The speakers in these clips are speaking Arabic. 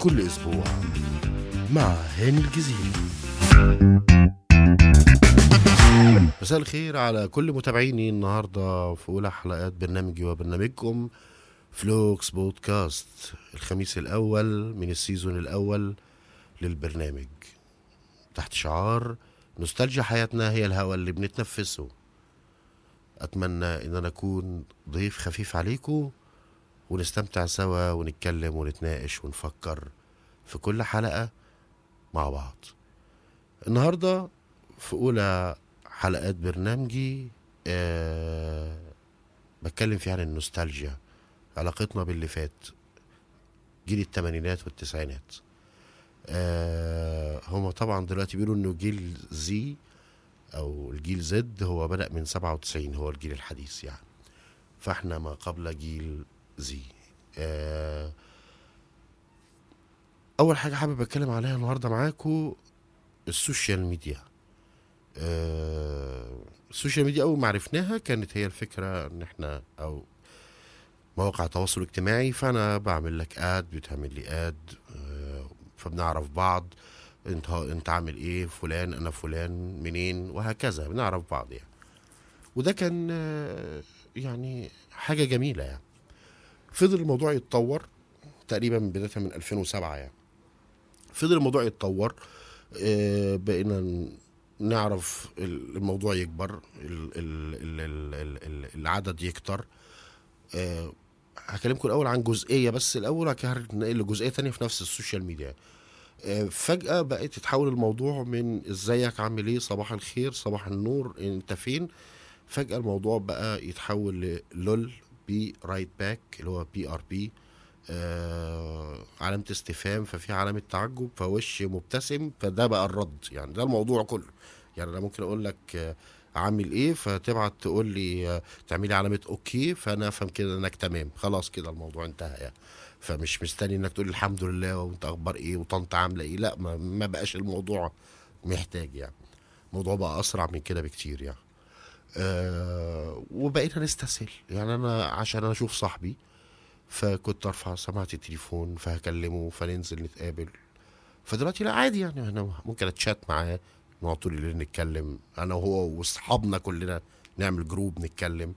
كل أسبوع مع هاني الجزيري. مساء الخير على كل متابعيني النهاردة في أولى حلقات برنامجي وبرنامجكم فلوكس بودكاست الخميس الأول من ال season الأول للبرنامج. تحت شعار نوستالجيا حياتنا هي الهواء اللي بنتنفسه. أتمنى إن أنا أكون ضيف خفيف عليكم ونستمتع سوا ونتكلم ونتناقش ونفكر في كل حلقة مع بعض. النهاردة في أولى حلقات برنامجي أه بتكلم فيها عن النوستالجيا علاقتنا باللي فات جيل التمانينات والتسعينات. أه هما طبعا دلوقتي بيقولوا إنه جيل زي أو الجيل زد هو بدأ من 97 هو الجيل الحديث يعني. فإحنا ما قبل جيل Z أه أول حاجة حابب أتكلم عليها النهارده معاكم ال social media. آه، ال social media أول ما عرفناها كانت هي الفكرة إن إحنا أو مواقع التواصل الاجتماعي فأنا بعمل لك add بتعمل لي add آه، فبنعرف بعض إنت إنت عامل إيه فلان أنا فلان منين وهكذا بنعرف بعض يعني. وده كان آه، يعني حاجة جميلة يعني. فضل الموضوع يتطور تقريبا بداية من 2007 يعني. فضل الموضوع يتطور آه، بقينا نعرف ال- الموضوع يكبر ال- ال- ال- ال- ال- ال- العدد يكتر. آه، هكلمكم الأول عن جزئية بس. الأول هنقل لجزئية تانية في نفس ال social media. آه، فجأة بقيت تتحول الموضوع من إزيك عامل إيه؟ صباح الخير صباح النور أنت فين؟ فجأة الموضوع بقى يتحول لل LOL be right back اللي هو BRB علامة استفهام ففي علامة تعجب فوش مبتسم فده بقى الرد. يعني ده الموضوع كله. يعني أنا ممكن أقول لك آه، عامل إيه فتبعت تقول لي آه، تعملي علامة OK فأنا أفهم كده إنك تمام. خلاص كده الموضوع انتهى يعني. فمش مستني إنك تقول الحمد لله وأنت أخبار إيه وطنط عاملة إيه. لا ما بقاش الموضوع محتاج يعني. الموضوع بقى أسرع من كده بكتير يعني. آه وبقينا نستسهل يعني أنا عشان أنا أشوف صاحبي فكنت أرفع سماعة التليفون فهكلمه فننزل نتقابل. فدلوقتي لا عادي يعني أنا ممكن أتشات معاه نقعد طول الليل نتكلم. أنا وهو وأصحابنا كلنا نعمل group نتكلم.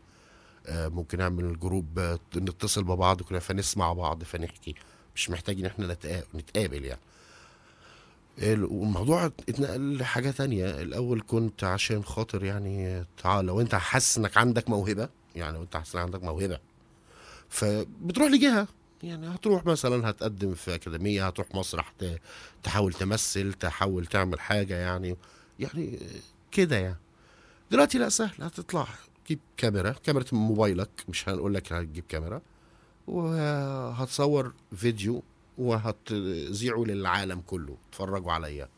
آه ممكن نعمل group آه، نتصل ببعض كلنا فنسمع بعض فنحكي. مش محتاج ان إحنا نتقا- نتقابل يعني. ال- والموضوع اتنقل لحاجة تانية. الأول كنت عشان خاطر يعني تعال لو أنت حاسس إنك عندك موهبة يعني لو أنت حاسس إنك عندك موهبة فبتروح لجهة. يعني هتروح مثلا هتقدم في أكاديمية هتروح مسرح تحاول تمثل تحاول تعمل حاجة يعني. يعني كده يعني. دلوقتي لا سهل. هتطلع تجيب كاميرا كاميرا موبايلك. مش هنقول لك هتجيب كاميرا. وهتصور فيديو وهتذيعه للعالم كله. اتفرجوا عليا.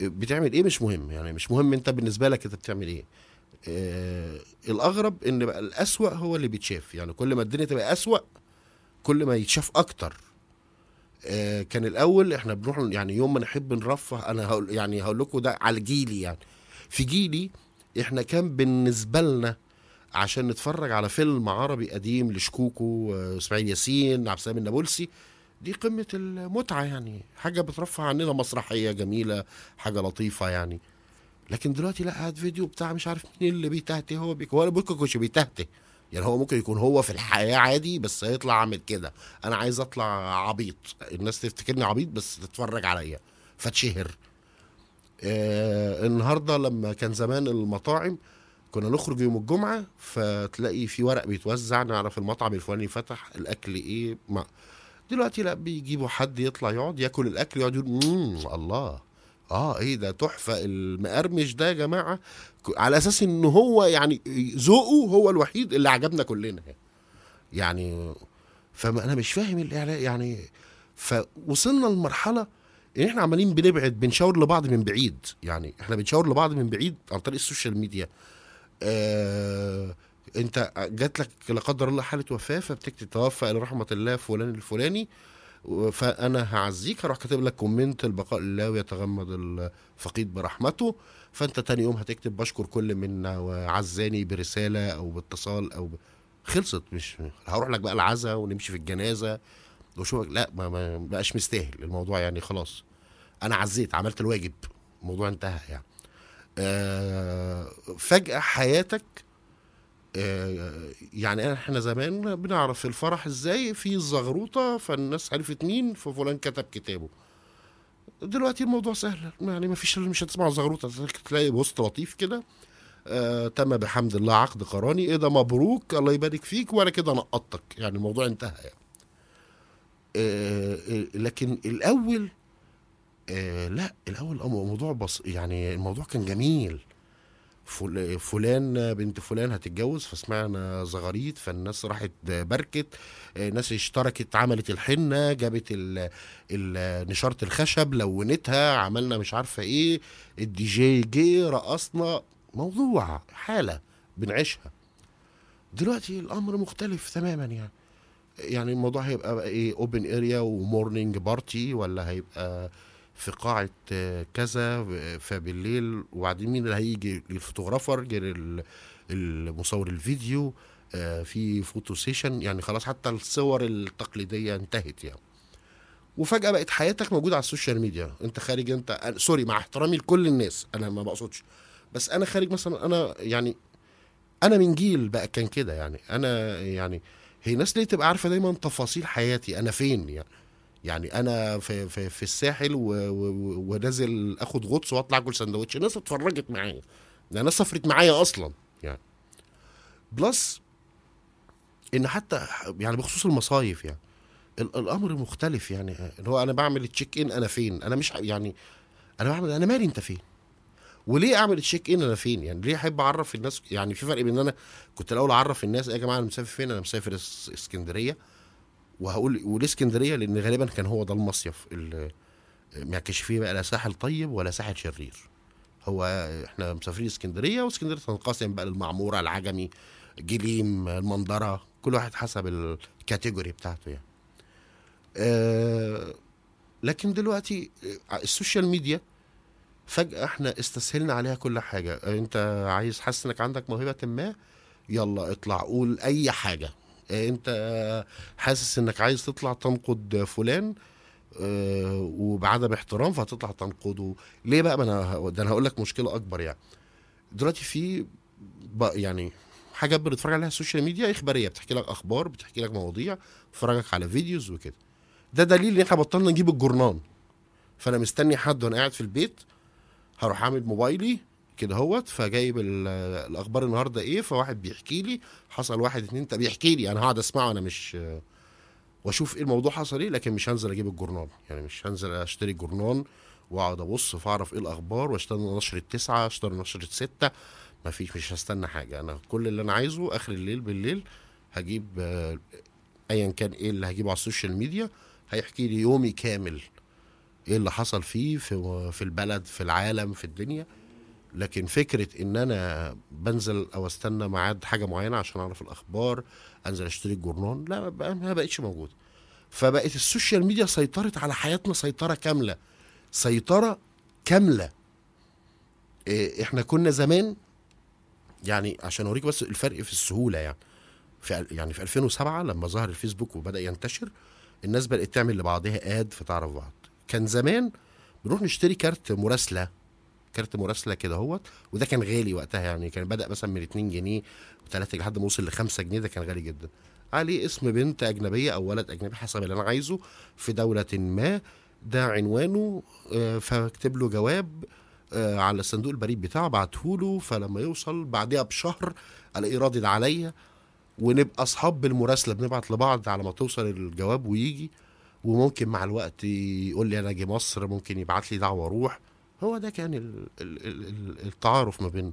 بتعمل إيه؟ مش مهم. يعني مش مهم أنت بالنسبة لك أنت بتعمل إيه. آه الأغرب إن بقى الأسوأ هو اللي بيتشاف. يعني كل ما الدنيا تبقى أسوأ كل ما يتشاف أكتر. آه كان الأول إحنا بنروح يعني يوم ما نحب نرفه أنا هقول يعني هقول لكم ده على جيلي يعني. في جيلي إحنا كان بالنسبة لنا عشان نتفرج على فيلم عربي قديم لشكوكو آه، إسماعيل ياسين عبد السلام النابلسي دي قمة المتعة يعني. حاجة بترفع عننا مسرحية جميلة حاجة لطيفة يعني. لكن دلوقتي لا هات فيديو بتاع مش عارف مين اللي بيتهته هو بيك هو ممكن يكونش بيتهته. يعني هو ممكن يكون هو في الحياة عادي بس هيطلع عامل كده. أنا عايز أطلع عبيط. الناس تفتكرني عبيط بس تتفرج عليا. فتشهر. آه النهاردة لما كان زمان المطاعم كنا نخرج يوم الجمعة فتلاقي في ورق بيتوزع. نعرف المطعم الفلاني فتح الأكل إيه ما دلوقتي لا بيجيبوا حد يطلع يقعد ياكل الأكل يقعد يقول الله. آه إيه ده تحفة المقرمش ده يا جماعة. على أساس إن هو يعني ذوقه هو الوحيد اللي عجبنا كلنا. يعني فما أنا مش فاهم الإعلان يعني فوصلنا لمرحلة إن إحنا عمالين بنبعد بنشاور لبعض من بعيد. يعني إحنا بنشاور لبعض من بعيد عن طريق ال social media. آه انت جات لك لا قدر الله حالة وفاة فبتكتب توفى إلى رحمة الله فلان الفلاني. فأنا هعزيك هروح كاتب لك comment البقاء لله ويتغمد الفقيد برحمته. فأنت تاني يوم هتكتب بشكر كل منا وعزاني برسالة أو باتصال أو ب... خلصت مش هروح لك بقى العزا ونمشي في الجنازة وشوفك لا ما, ما بقاش مستاهل الموضوع يعني خلاص. أنا عزيت عملت الواجب الموضوع انتهى يعني. آه فجأة حياتك يعني إحنا زمان بنعرف الفرح إزاي في الزغروطة فالناس عرفت مين ففلان كتب كتابه. دلوقتي الموضوع سهل يعني ما فيش مش هتسمع زغروطة تلاقي بوست لطيف كده آه تم بحمد الله عقد قراني إيه ده مبروك الله يبارك فيك وأنا كده نقطتك يعني الموضوع انتهى يعني. آه آه لكن الأول آه لا الأول الموضوع بص يعني الموضوع كان جميل. فلان بنت فلان هتتجوز فسمعنا زغاريت فالناس راحت بركت ناس اشتركت عملت الحنة جابت نشارة الخشب لونتها عملنا مش عارفة إيه الدي جي جه رقصنا موضوع حالة بنعيشها. دلوقتي الأمر مختلف تماما يعني. يعني الموضوع هيبقى بقى إيه open area و morning party ولا هيبقى في قاعة آه، كذا آه، فبالليل وبعدين مين اللي هيجي؟ ال photographer غير ال- المصور الفيديو آه، في photo session. يعني خلاص حتى الصور التقليدية انتهت يعني. وفجأة بقت حياتك موجودة على ال social media. انت خارج انت sorry مع احترامي لكل الناس أنا ما بقصدش. بس أنا خارج مثلا أنا يعني أنا من جيل بقى كان كده يعني. أنا يعني هي ناس ليه تبقى عارفة دايما تفاصيل حياتي؟ أنا فين يعني؟ يعني أنا في في, في الساحل ونازل آخد غطس وأطلع أكل سندوتش ناس اتفرجت معايا. ده ناس سافرت معايا أصلا يعني. plus إن حتى يعني بخصوص المصايف يعني. ال- الأمر مختلف يعني. اللي هو أنا بعمل check in أنا فين؟ أنا مش يعني أنا بعمل أنا مالي أنت فين؟ وليه أعمل check in أنا فين؟ يعني ليه أحب أعرف الناس؟ يعني في فرق بين إن أنا كنت الأول أعرف الناس يا جماعة أنا مسافر فين؟ أنا مسافر اس- إسكندرية. وهقول وليه اسكندريه لأن غالبا كان هو ده المصيف اللي ما كانش فيه بقى لا ساحل طيب ولا ساحل شرير. هو إحنا مسافرين اسكندرية واسكندرية تنقسم بقى المعموره العجمي جليم المندرة كل واحد حسب ال category بتاعته يعني. آه لكن دلوقتي آه، ال social media فجأة إحنا استسهلنا عليها كل حاجة. أنت عايز حاسس إنك عندك موهبة ما؟ يلا اطلع قول أي حاجة. انت آه، حاسس انك عايز تطلع تنقد فلان آه، وبعدم احترام فهتطلع تنقده. ليه بقى؟ ما أنا ده أنا هقول لك مشكلة اكبر يعني. دلوقتي في يعني حاجات بنتفرج عليها ال social media إخبارية. بتحكي لك أخبار بتحكي لك مواضيع بتفرجك على videos وكده. ده دليل إن إحنا بطلنا نجيب الجورنان. فأنا مستني حد وأنا قاعد في البيت هروح عامل موبايلي كده هوت فجايب ال- الأخبار النهارده إيه فواحد بيحكي لي حصل واحد اتنين طب بيحكي لي أنا هقعد أسمعه أنا مش وأشوف إيه الموضوع حصل إيه لكن مش هنزل أجيب الجورنان يعني مش هنزل أشتري جورنان وأقعد أبص فأعرف إيه الأخبار واستنى نشرة تسعة أستنى نشرة ستة مفيش مش هستنى حاجة أنا كل اللي أنا عايزه آخر الليل بالليل هجيب ايا كان إيه اللي هجيبه على ال social media هيحكي لي يومي كامل إيه اللي حصل فيه في في البلد في العالم في الدنيا. لكن فكرة إن أنا بنزل أو أستنى ميعاد حاجة معينة عشان أعرف الأخبار أنزل أشتري الجورنان لا ما بقتش موجودة فبقت ال social media سيطرت على حياتنا سيطرة كاملة. سيطرة كاملة. إيه، إحنا كنا زمان يعني عشان أوريك بس الفرق في السهولة يعني. في يعني في 2007 لما ظهر الفيسبوك وبدأ ينتشر الناس بدأت تعمل لبعضها add فتعرف بعض. كان زمان بنروح نشتري كارت مراسلة. كارت مراسلة كده اهوت وده كان غالي وقتها يعني كان بدأ مثلا من 2 جنيه و3 لحد ما وصل ل 5 جنيه ده كان غالي جدا. عليه اسم بنت أجنبية أو ولد أجنبي حسب اللي أنا عايزه في دولة ما ده عنوانه آه، فاكتب له جواب آه، على الصندوق البريد بتاعه بعته له فلما يوصل بعدها بشهر ألاقيه رادد عليا ونبقى أصحاب بالمراسلة بنبعت لبعض على ما توصل الجواب ويجي وممكن مع الوقت يقول لي أنا أجي مصر ممكن يبعت لي دعوة أروح. هو ده كان ال ال ال ال التعارف ما بيننا.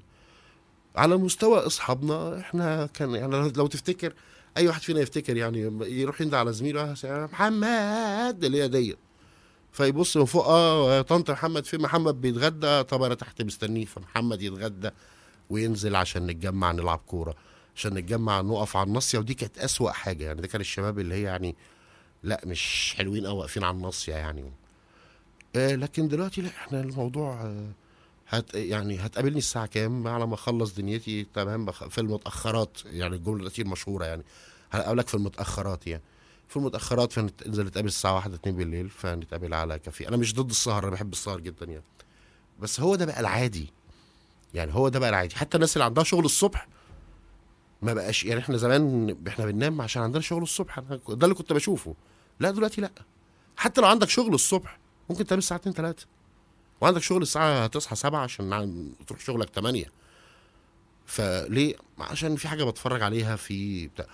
على مستوى أصحابنا إحنا كان يعني لو تفتكر أي واحد فينا يفتكر يعني يروح يندى على زميله محمد! اللي هي ديت فيبص من فوق آه طنط محمد فين محمد؟ بيتغدى؟ طب أنا تحت مستنيه. فمحمد يتغدى وينزل عشان نتجمع نلعب كورة عشان نتجمع نقف على الناصية. ودي كانت أسوأ حاجة يعني ده كان الشباب اللي هي يعني لا مش حلوين قوي واقفين على الناصية يعني. آه لكن دلوقتي لا إحنا الموضوع آه هت يعني هتقابلني الساعة كام؟ على ما اخلص دنيتي تمام في المتأخرات يعني الجملة دي المشهوره يعني. هقابلك في المتأخرات يعني. في المتأخرات فننزل نتقابل الساعة 1 2 بالليل فنتقابل على كافيه. أنا مش ضد السهر أنا بحب السهر جدا يعني. بس هو ده بقى العادي. يعني هو ده بقى العادي. حتى الناس اللي عندها شغل الصبح ما بقاش يعني إحنا زمان إحنا بننام عشان عندنا شغل الصبح. ده اللي كنت بشوفه. لا دلوقتي لا. حتى لو عندك شغل الصبح ممكن تنام الساعة 2 3 وعندك شغل الساعة تصحى 7 عشان تروح شغلك 8 فليه؟ عشان في حاجة بتفرج عليها في بتاع.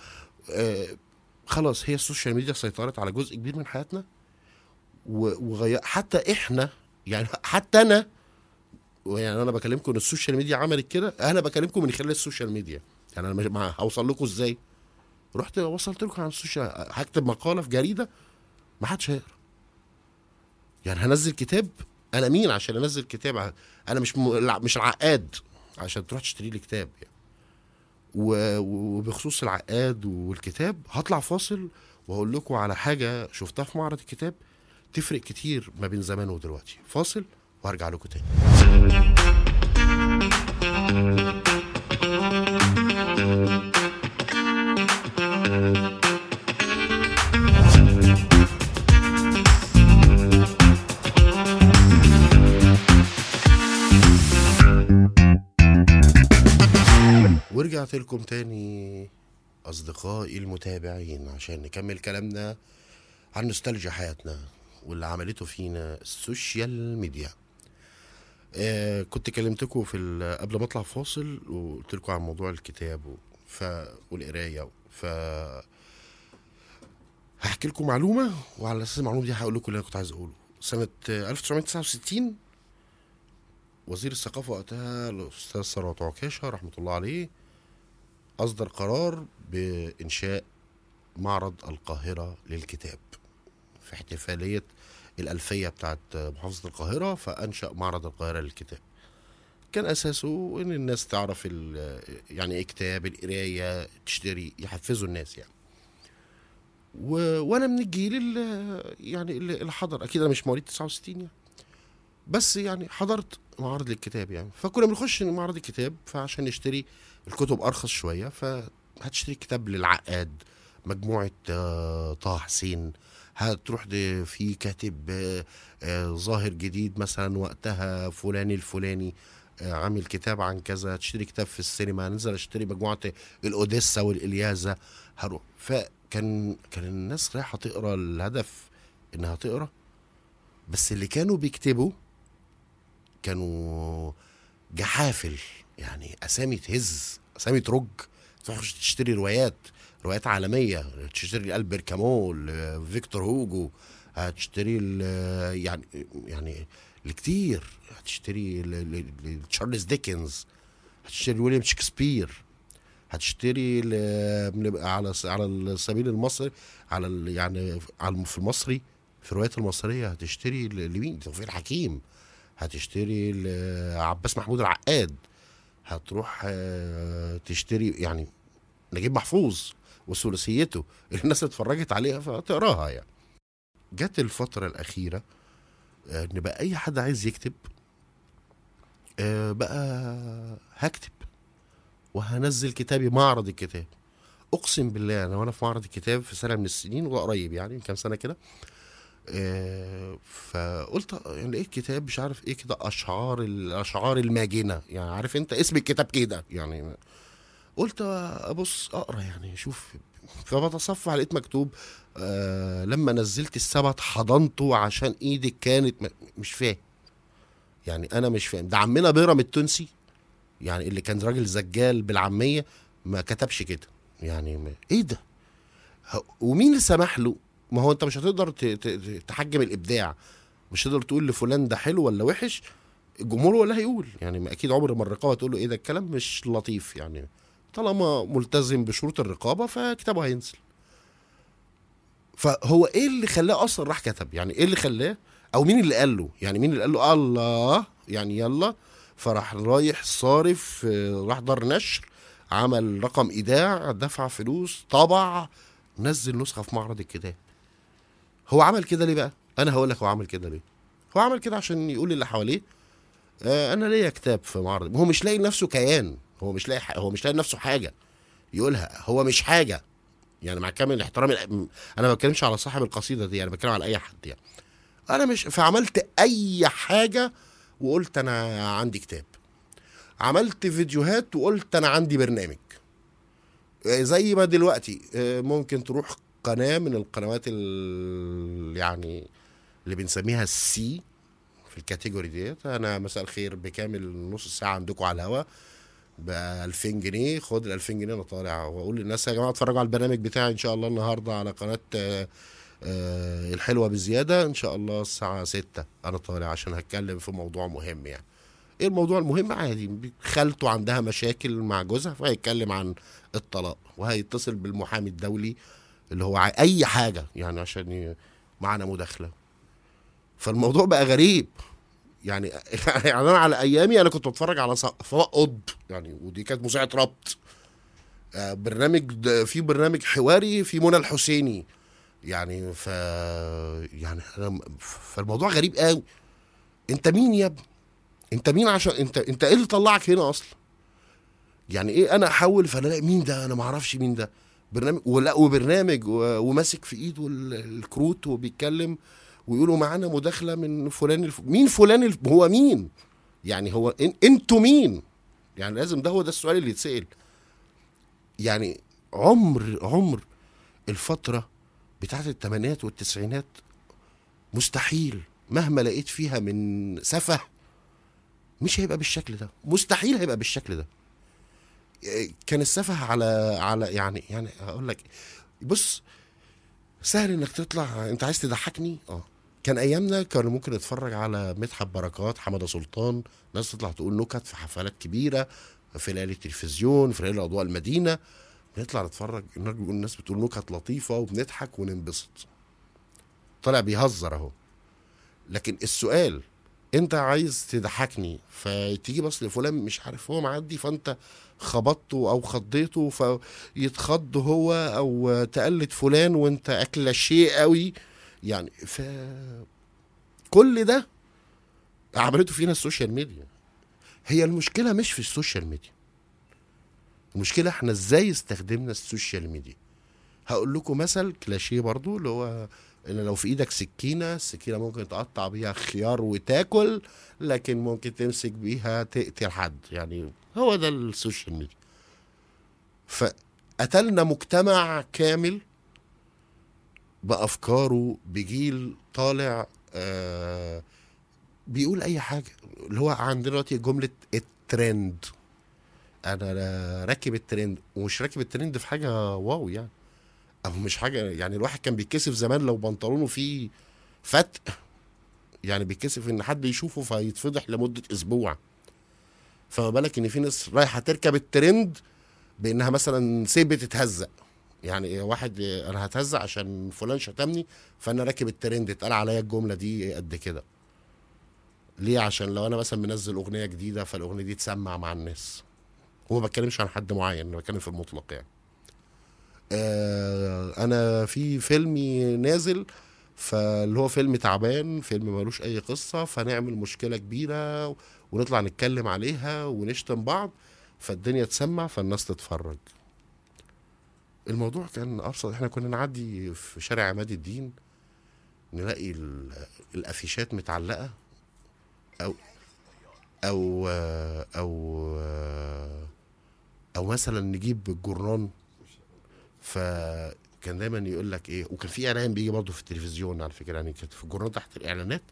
آه خلاص هي ال social media سيطرت على جزء كبير من حياتنا. وغير حتى إحنا يعني حتى أنا يعني أنا بكلمكم إن ال social media عملت كده أنا بكلمكم من خلال ال social media. يعني أنا هوصل لكم إزاي؟ رحت وصلت لكم على السوشيال هكتب مقالة في جريدة ما حدش هيقرا. يعني هنزل كتاب أنا مين عشان انزل كتاب؟ أنا مش م... مش العقاد عشان تروح تشتري لي كتاب يعني. وبخصوص العقاد والكتاب هطلع فاصل وهقول لكم على حاجة شفتها في معرض الكتاب تفرق كتير ما بين زمان ودلوقتي. فاصل وهرجع لكم تاني. ورجعت لكم تاني أصدقائي المتابعين عشان نكمل كلامنا عن نوستالجيا حياتنا واللي عملته فينا ال social media. آه كنت كلمتكم في قبل ما أطلع فاصل وقلت لكم عن موضوع الكتاب ف والقراية ف هحكي لكم معلومة وعلى أساس المعلومة دي هقول لكم اللي أنا كنت عايز أقوله. سنة آه، 1969 وزير الثقافة وقتها الأستاذ ثروت عكاشة رحمة الله عليه أصدر قرار بإنشاء معرض القاهرة للكتاب في احتفالية الألفية بتاعت محافظة القاهرة فأنشأ معرض القاهرة للكتاب. كان أساسه إن الناس تعرف يعني إيه كتاب القراية تشتري يحفزوا الناس يعني. و... وأنا من الجيل اللي يعني اللي حضر أكيد أنا مش مواليد 69 يعني. بس يعني حضرت معرض للكتاب يعني. فكنا بنخش معرض الكتاب فعشان نشتري الكتب أرخص شوية فهتشتري كتاب للعقاد مجموعة آه، طه حسين. هتروح في كاتب آه، آه، ظاهر جديد مثلا وقتها فلان الفلاني عامل كتاب عن كذا. تشتري كتاب في السينما ننزل أشتري مجموعة الأوديسا والإلياذة هروح. فكان كان الناس رايحة تقرأ الهدف إنها تقرأ بس اللي كانوا بيكتبوا كانوا جحافل يعني أسامي تهز أسامي ترج تروح تشتري روايات روايات عالمية تشتري ألبير كامو فيكتور هوجو هتشتري يعني يعني الكتير هتشتري تشارلز ديكنز هتشتري ويليام شكسبير هتشتري على على السبيل المصري على يعني على في المصري في الروايات المصرية هتشتري لمين؟ توفيق الحكيم. هتشتري لعباس محمود العقاد. هتروح آه، تشتري يعني نجيب محفوظ وثلاثيته الناس اتفرجت عليها فتقراها يعني. جت الفترة الأخيرة آه، إن بقى أي حد عايز يكتب آه، بقى هكتب وهنزل كتابي معرض الكتاب. أقسم بالله أنا وأنا في معرض الكتاب في سنة من السنين وده قريب يعني من كام سنة كده فقلت يعني لقيت كتاب مش عارف إيه كده أشعار الاشعار الماجنة. يعني عارف انت اسم الكتاب كده يعني قلت أبص أقرأ يعني أشوف. فبتصفح لقيت مكتوب آه لما نزلت السبت حضنته عشان إيدك كانت مش فاهم. يعني أنا مش فاهم. ده عمنا بيرم التونسي. يعني اللي كان راجل زجال بالعامية ما كتبش كده. يعني إيه ده؟ ومين اللي سمح له؟ ما هو انت مش هتقدر تحجم الابداع. مش هتقدر تقول لفلان ده حلو ولا وحش. الجمهور هو اللي هيقول. يعني أكيد عمر ما الرقابة تقول له إيه ده الكلام مش لطيف يعني. طالما ملتزم بشروط الرقابة فكتابه هينزل. فهو إيه اللي خلاه أصلا راح كتب؟ يعني إيه اللي خلاه؟ أو مين اللي قال له؟ يعني مين اللي قال له؟ الله. يعني يلا. فراح رايح صارف آه، راح دار نشر عمل رقم إيداع دفع فلوس طبع نزل نسخة في معرض الكتاب. هو عمل كده ليه بقى؟ أنا هقول لك هو عمل كده ليه. هو عمل كده عشان يقول للي حواليه آه أنا ليا كتاب في معرض. هو مش لاقي لنفسه كيان. هو مش لاقي هو مش لاقي لنفسه حاجة يقولها. هو مش حاجة. يعني مع كامل احترامي أنا ما بتكلمش على صاحب القصيدة دي أنا بتكلم على أي حد يعني. أنا مش فعملت أي حاجة وقلت أنا عندي كتاب. عملت فيديوهات وقلت أنا عندي برنامج. آه، زي ما دلوقتي آه، ممكن تروح قناة من القنوات ال يعني اللي بنسميها السي في الكاتيجوري ديت. أنا مساء الخير بكامل نص ساعة عندكم على الهوا. ب 2000 جنيه. خد ال 2000 جنيه أنا طالع وأقول للناس يا جماعة اتفرجوا على البرنامج بتاعي إن شاء الله النهارده على قناة آه، آه، الحلوة بزيادة. إن شاء الله الساعة 6 أنا طالع عشان هتكلم في موضوع مهم يعني. إيه الموضوع المهم؟ عادي. خالته عندها مشاكل مع جوزها فهيتكلم عن الطلاق وهيتصل بالمحامي الدولي اللي هو أي حاجة يعني عشان معانا مداخلة. فالموضوع بقى غريب. يعني يعني أنا على أيامي أنا كنت بتفرج على قطب يعني ودي كانت مذيعه ربط. آه، برنامج في برنامج حواري في منى الحسيني. يعني ف يعني أنا فالموضوع غريب قوي. أنت مين يا ابني؟ أنت مين عشان أنت أنت إيه اللي طلعك هنا أصلا؟ يعني إيه أنا أحول فأنا مين ده؟ أنا ما أعرفش مين ده. برنامج ولا وبرنامج و- وماسك في إيده ال- الكروت وبيتكلم ويقولوا معانا مداخلة من فلان الف... مين فلان الف... هو مين؟ يعني هو إن... إنتوا مين؟ يعني لازم ده هو ده السؤال اللي يتسأل. يعني عمر عمر الفترة بتاعت الثمانينات والتسعينات مستحيل مهما لقيت فيها من سفه مش هيبقى بالشكل ده مستحيل هيبقى بالشكل ده. كان السفه على على يعني يعني هقول لك بص سهل إنك تطلع أنت عايز تضحكني؟ آه. كان أيامنا كانوا ممكن نتفرج على مدحت بركات حمادة سلطان ناس تطلع تقول نكت في حفلات كبيرة في ليالي التلفزيون في ليالي أضواء المدينة بنطلع نتفرج الناس بتقول نكت لطيفة وبنضحك وننبسط. طالع بيهزر أهو. لكن السؤال انت عايز تضحكني فتيجي بص لفلان مش عارف هو معدي فانت خبطته أو خضيته فيتخض هو أو تقلد فلان وانت اكل شيء قوي. يعني ف كل ده عملته فينا ال social media. هي المشكلة مش في ال social media. المشكلة إحنا إزاي استخدمنا ال social media؟ هقول لكم مثل كلاشيه برضو اللي هو ان لو في إيدك سكينة السكينة ممكن تقطع بيها خيار وتاكل لكن ممكن تمسك بيها تقتل حد. يعني هو ده ال social media. فقتلنا مجتمع كامل بأفكاره بجيل طالع آه بيقول أي حاجة. اللي هو عندنا دلوقتي جملة الترند. أنا راكب الترند ومش راكب الترند في حاجة واو يعني. أو مش حاجة يعني الواحد كان بيتكسف زمان لو بنطلونه فيه فتق يعني بيتكسف إن حد يشوفه فيتفضح لمدة أسبوع. فما بالك إن في ناس رايحة تركب الترند بإنها مثلا سيب تتهزق. يعني واحد أنا هتهزق عشان فلان شتمني فأنا راكب الترند اتقال عليا الجملة دي قد كده. ليه؟ عشان لو أنا مثلا منزل أغنية جديدة فالأغنية دي تسمع مع الناس. وما بتكلمش عن حد معين أنا بتكلم في المطلق يعني. آه أنا في فيلمي نازل فاللي هو فيلم تعبان فيلم ملوش أي قصة فنعمل مشكلة كبيرة ونطلع نتكلم عليها ونشتم بعض فالدنيا تسمع فالناس تتفرج. الموضوع كان أبسط. إحنا كنا نعدي في شارع عماد الدين نلاقي ال- الأفيشات متعلقة أو أو أو أو مثلا نجيب الجرنان فكان دايما يقول لك إيه وكان في إعلان بيجي برضه في التلفزيون على فكرة يعني كانت في الجرنان تحت الإعلانات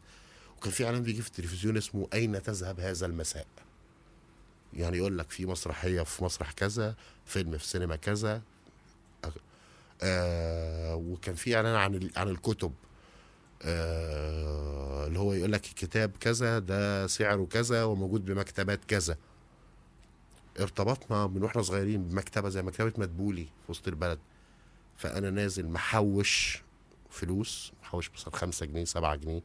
وكان في إعلان بيجي في التلفزيون اسمه أين تذهب هذا المساء؟ يعني يقول لك في مسرحية في مسرح كذا فيلم في سينما كذا آه وكان في إعلان عن عن الكتب آه اللي هو يقول لك الكتاب كذا ده سعره كذا وموجود بمكتبات كذا. ارتبطنا من وإحنا صغيرين بمكتبة زي مكتبة مدبولي في وسط البلد. فأنا نازل محوش فلوس محوش مثلا خمسة جنيه سبعة جنيه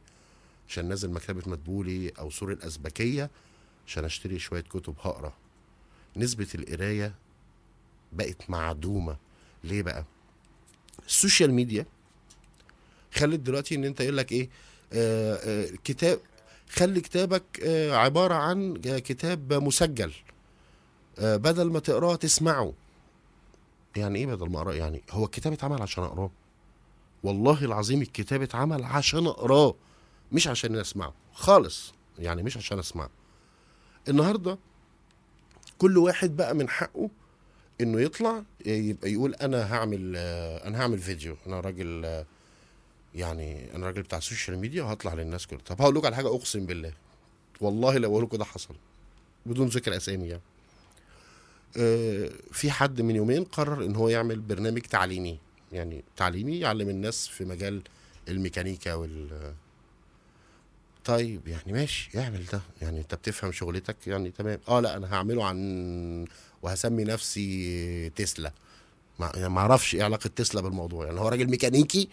عشان نازل مكتبة مدبولي أو سور الأزبكية عشان أشتري شوية كتب هقرأ. نسبة القراية بقت معدومة. ليه بقى؟ ال social media خلت دلوقتي إن أنت يقول لك إيه آه آه كتاب خلي كتابك آه عبارة عن آه، كتاب مسجل. بدل ما تقراه تسمعه. يعني إيه بدل ما اقراه يعني هو الكتاب اتعمل عشان أقراه. والله العظيم الكتاب اتعمل عشان أقراه مش عشان أسمعه. خالص. يعني مش عشان أسمعه. النهارده كل واحد بقى من حقه إنه يطلع يبقى يقول أنا هعمل آه، أنا هعمل فيديو. أنا راجل آه، يعني أنا راجل بتاع ال social media وهطلع للناس كلها طب هقول لكم على حاجة أقسم بالله. والله لو أقول لكم ده حصل بدون ذكر أسامي يعني. آه، في حد من يومين قرر إن هو يعمل برنامج تعليمي. يعني تعليمي يعلم الناس في مجال الميكانيكا وال طيب يعني ماشي اعمل ده. يعني أنت بتفهم شغلتك يعني تمام. آه لا أنا هعمله عن وهسمي نفسي تسلا. ما يعني ما أعرفش إيه علاقة تسلا بالموضوع. يعني هو راجل ميكانيكي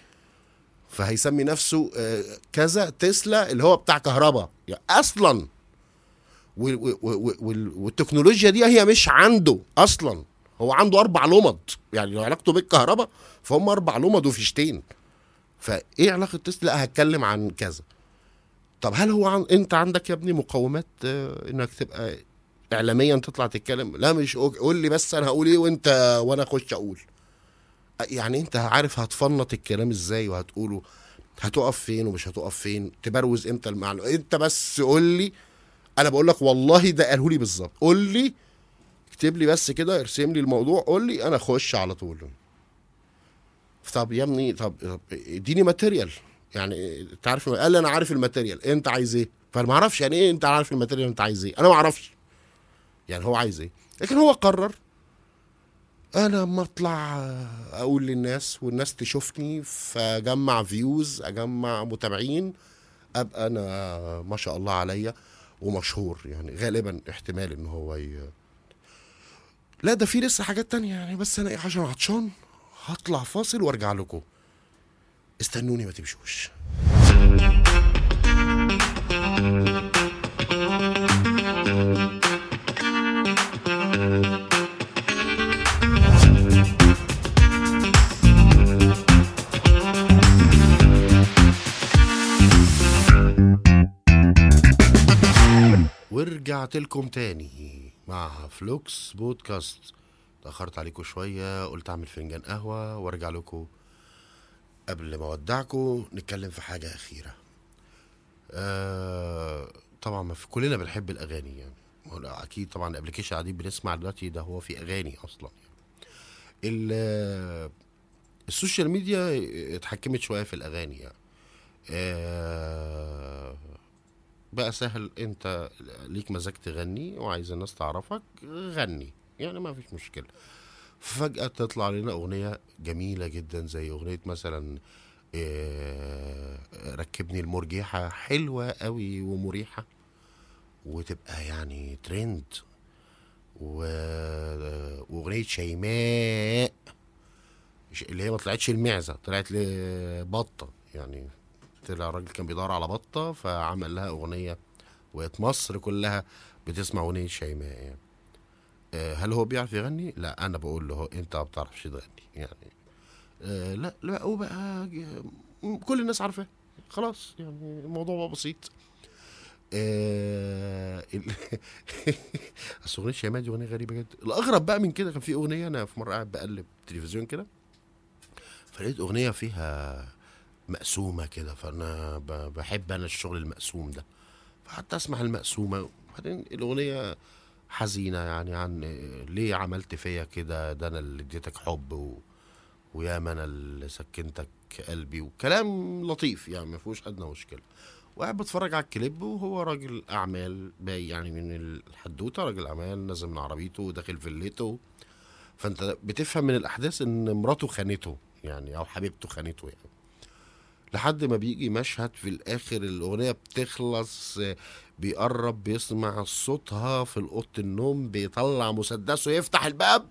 فهيسمي نفسه آه، كذا تسلا اللي هو بتاع كهرباء. يعني أصلا والتكنولوجيا دي هي مش عنده أصلا. هو عنده أربع لمض. يعني لو علاقته بالكهرباء فهم أربع لمض وفيشتين فإيه علاقة تسلا؟ لا هتكلم عن كذا. طب هل هو عن... أنت عندك يا ابني مقومات آه، إنك تبقى اعلاميا تطلع تتكلم؟ لا مش قول لي بس أنا هقول إيه وأنت وأنا أخش أقول. يعني أنت عارف هتفنط الكلام إزاي وهتقوله؟ هتقف فين ومش هتقف فين؟ تبروز إمتى المعلومة؟ أنت بس قول لي أنا بقول لك والله ده قاله لي بالظبط. قول لي اكتب لي بس كده ارسم لي الموضوع قول لي أنا اخش على طول. طب يا ابني طب اديني material يعني انت عارف قال لي أنا عارف ال material. انت عايز إيه؟ فانا ما أعرفش يعني إيه انت عارف ال material انت عايز إيه؟ أنا ما أعرفش. يعني هو عايز إيه؟ لكن هو قرر أنا اما اطلع أقول للناس والناس تشوفني فاجمع فيوز اجمع متابعين ابقى أنا ما شاء الله عليا. ومشهور يعني غالبا احتمال إن هو ي... لا ده في لسه حاجات تانية يعني بس أنا إيه عشان عطشان هطلع فاصل وأرجع لكم. استنوني ما تمشوش. ورجعت لكم تاني مع فلوكس بودكاست. تأخرت عليكم شوية قلت أعمل فنجان قهوة وأرجع لكم قبل ما أودعكم. نتكلم في حاجة أخيرة. آه طبعا ما في كلنا بنحب الأغاني يعني. أكيد طبعا ال application قاعدين بنسمع دلوقتي ده هو في أغاني أصلا يعني. ال- ال social media اتحكمت شوية في الأغاني يعني. آه بقى سهل. انت ليك مزاج تغني وعايز الناس تعرفك غني. يعني ما فيش مشكلة. فجأة تطلع لنا أغنية جميلة جدا زي أغنية مثلا آه، ركبني المرجحة حلوة قوي ومريحة. وتبقى يعني ترند و... وأغنية شيماء اللي هي ما طلعتش المعزة طلعت لبطة يعني طلع راجل كان بيدور على بطة فعمل لها أغنية وقت مصر كلها بتسمع أغنية شيماء يعني. آه، هل هو بيعرف يغني؟ لا أنا بقول له أنت ما بتعرفش تغني يعني آه، لا لا وبقى كل الناس عارفاه خلاص يعني الموضوع بقى بسيط آه، بس أغنية شيماء دي أغنية غريبة جدا الأغرب بقى من كده كان في أغنية أنا في مرة قاعد بقلب تلفزيون كده فلقيت أغنية فيها مقسومة كده فأنا بحب أنا الشغل المقسوم ده. فقعدت أسمع المقسومة وبعدين الأغنية حزينة يعني عن ليه عملت فيا كده؟ ده أنا اللي اديتك حب و... ويا ما أنا اللي سكنتك قلبي وكلام لطيف يعني ما فيهوش ادنى مشكلة. وقاعد بتفرج على الكليب وهو راجل أعمال باي يعني من الحدوتة راجل أعمال نازل من عربيته وداخل فيلته. فأنت بتفهم من الأحداث إن مراته خانته يعني أو حبيبته خانته يعني. لحد ما بيجي مشهد في الآخر الأغنية بتخلص بيقرب بيسمع صوتها في أوضة النوم بيطلع مسدسه يفتح الباب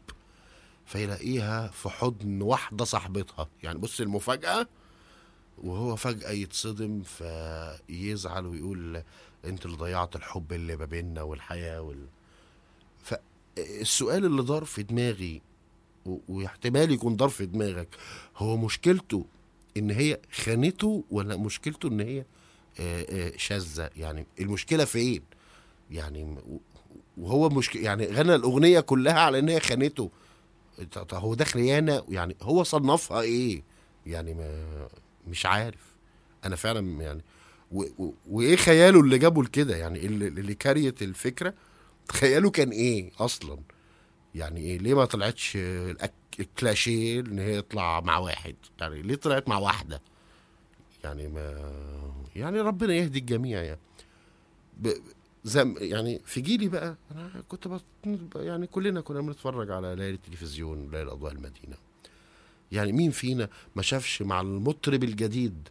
فيلاقيها في حضن واحدة صاحبتها. يعني بص المفاجأة وهو فجأة يتصدم فيزعل ويقول أنت اللي ضيعت الحب اللي ما بيننا والحياة وال... فالسؤال اللي دار في دماغي واحتمال يكون دار في دماغك هو مشكلته إن هي خانته ولا مشكلته إن هي آه، آه، شاذة. يعني المشكلة فين؟ يعني وهو مشكله يعني غنى الأغنية كلها على إن هي خانته. هو ده خيانه يعني هو صنفها إيه؟ يعني ما مش عارف. أنا فعلا يعني وإيه خياله اللي جابه لكده؟ يعني اللي, اللي الفكرة خياله كان إيه أصلا؟ يعني إيه؟ ليه ما طلعتش الأك- الكلاشيه إن هي يطلع مع واحد. يعني ليه طلعت مع واحدة؟ يعني ما يعني ربنا يهدي الجميع يعني. ب... زي يعني في جيلي بقى أنا كنت بط... يعني كلنا كنا بنتفرج على ليالي التلفزيون ليالي أضواء المدينة. يعني مين فينا ما شافش مع المطرب الجديد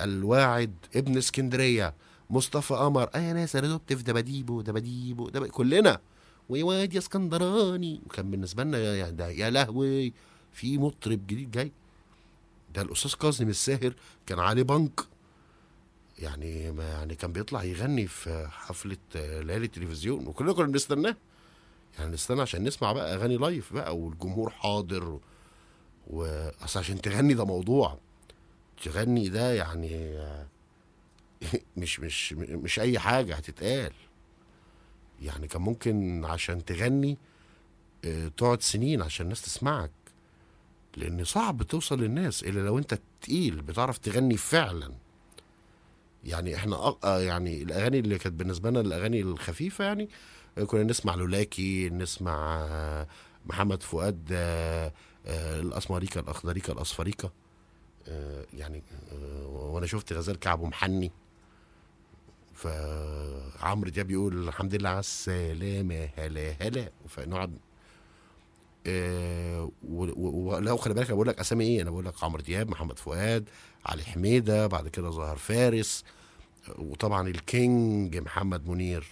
الواعد ابن اسكندرية مصطفى قمر. اي ناس أنا دبت في دباديبو دباديبو دب... كلنا. وواد يا اسكندراني. وكان بالنسبة لنا يا, ده يا لهوي في مطرب جديد جاي. ده الأستاذ كاظم الساهر كان عليه بنك. يعني ما يعني كان بيطلع يغني في حفلة آه، ليالي التلفزيون. وكلنا كنا بنستناه. يعني نستنى عشان نسمع بقى أغاني live بقى والجمهور حاضر. وأصل عشان تغني ده موضوع. تغني ده يعني آه، مش مش مش أي حاجة هتتقال. يعني كان ممكن عشان تغني آه، تقعد سنين عشان الناس تسمعك. لأن صعب توصل للناس إلا لو أنت تقيل بتعرف تغني فعلا. يعني إحنا آه يعني الأغاني اللي كانت بالنسبة لنا الأغاني الخفيفة يعني آه، كنا نسمع لولاكي نسمع محمد فؤاد الأسمريكا الأخضريكا الأصفريكا. يعني وأنا شفت غزال كعبه محني فعمرو دياب بيقول الحمد لله على السلامة هلا هلا. فنقعد آه، ولو خلي بالك أنا بقول لك أسامي إيه؟ أنا بقول لك عمرو دياب محمد فؤاد علي حميدة بعد كده ظاهر فارس وطبعا الكينج محمد منير.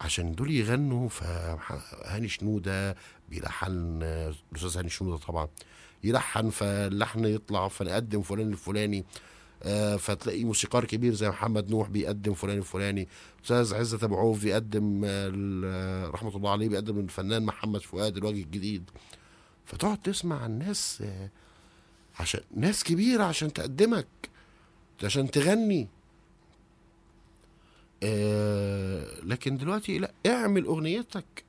عشان دول يغنوا فهاني شنودة بيلحن الأستاذ هاني شنودة طبعا يلحن فاللحن يطلع فنقدم فلان الفلاني فتلاقي موسيقار كبير زي محمد نوح بيقدم فلان الفلاني. أستاذ عزت أبو عوف بيقدم آه، آه، رحمة الله عليه بيقدم الفنان محمد فؤاد الوجه الجديد. فتقعد تسمع الناس آه، عشان ناس كبيرة عشان تقدمك عشان تغني. آه، لكن دلوقتي لا اعمل أغنيتك.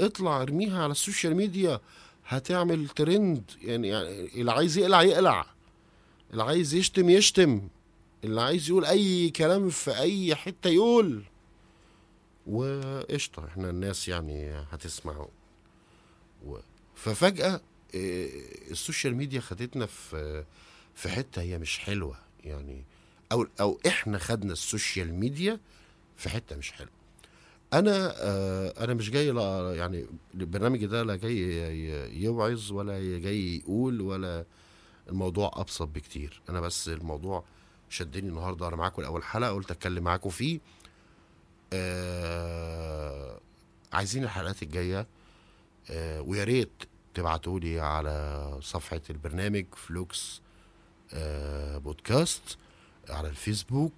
اطلع ارميها على ال social media. هتعمل ترند يعني, يعني اللي عايز يقلع يقلع. اللي عايز يشتم يشتم. اللي عايز يقول أي كلام في أي حتة يقول. وقشطة إحنا الناس يعني هتسمع و... ففجأة آه، ال social media خدتنا في في حتة هي مش حلوة. يعني أو أو إحنا خدنا ال social media في حتة مش حلوة. أنا آه أنا مش جاي لا يعني البرنامج ده لا جاي يوعظ ولا جاي يقول ولا الموضوع أبسط بكتير. أنا بس الموضوع شدني النهارده أنا معاكم الأول حلقة قلت أتكلم معاكم فيه. آه عايزين الحلقات الجاية آه ويا ريت تبعتوا لي على صفحة البرنامج فلوكس آه بودكاست على الفيسبوك.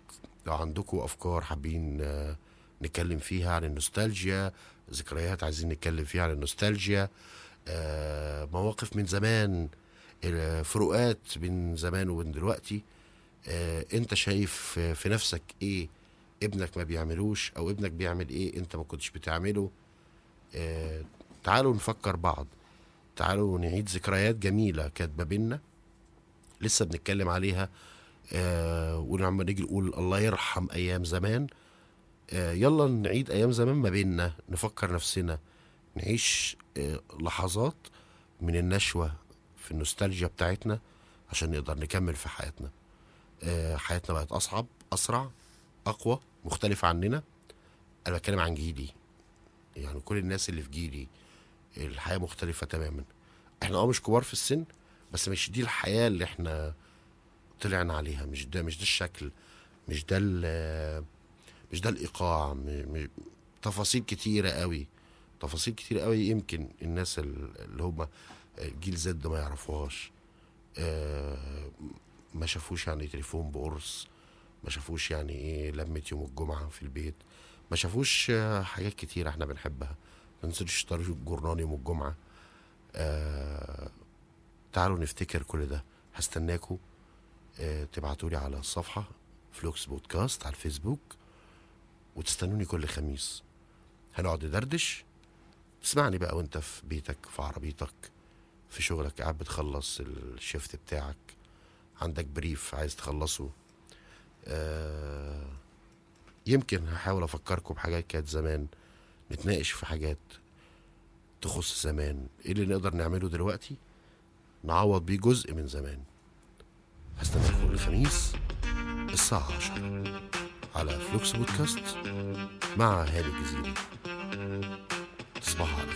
لو عندكم أفكار حابين آه نتكلم فيها عن النوستالجيا ذكريات عايزين نتكلم فيها عن النوستالجيا آه مواقف من زمان فروقات بين زمان وبين دلوقتي آه انت شايف في نفسك إيه؟ ابنك ما بيعملوش أو ابنك بيعمل إيه انت ما كنتش بتعمله؟ آه تعالوا نفكر بعض. تعالوا نعيد ذكريات جميلة كانت ما بينا لسه بنتكلم عليها آه ولما نيجي نقول الله يرحم أيام زمان. آه يلا نعيد أيام زمان ما بيننا نفكر نفسنا نعيش لحظات من النشوة في النوستالجيا بتاعتنا عشان نقدر نكمل في حياتنا. آه حياتنا بقت أصعب أسرع أقوى مختلفة عننا. أنا بتكلم عن جيلي. يعني كل الناس اللي في جيلي الحياة مختلفة تماما. إحنا آه مش كبار في السن بس مش دي الحياة اللي إحنا طلعنا عليها. مش ده مش ده الشكل مش ده مش ده الإيقاع م- م- تفاصيل كتيرة قوي. تفاصيل كتيرة قوي يمكن الناس ال- اللي هم جيل Z ما يعرفوهاش. آه، ما شافوش يعني تليفون بقرص ما شافوش يعني إيه لمة يوم الجمعة في البيت ما شافوش آه، حاجات كتيرة إحنا بنحبها. ما ننزلش اشتري جورنال يوم الجمعة. آه تعالوا نفتكر كل ده. هستناكوا. آه تبعتولي على الصفحة فلوكس بودكاست على الفيسبوك وتستنوني كل خميس. هنقعد ندردش. تسمعني بقى وانت في بيتك في عربيتك. في شغلك قاعد بتخلص الشيفت بتاعك عندك بريف عايز تخلصه. آه يمكن هحاول أفكركم بحاجات كانت زمان نتناقش في حاجات تخص زمان. إيه اللي نقدر نعمله دلوقتي؟ نعوض بيه جزء من زمان. هستناكم كل خميس الساعة 10 على فلوكس بودكاست مع هاني الجزيري. تصبحوا على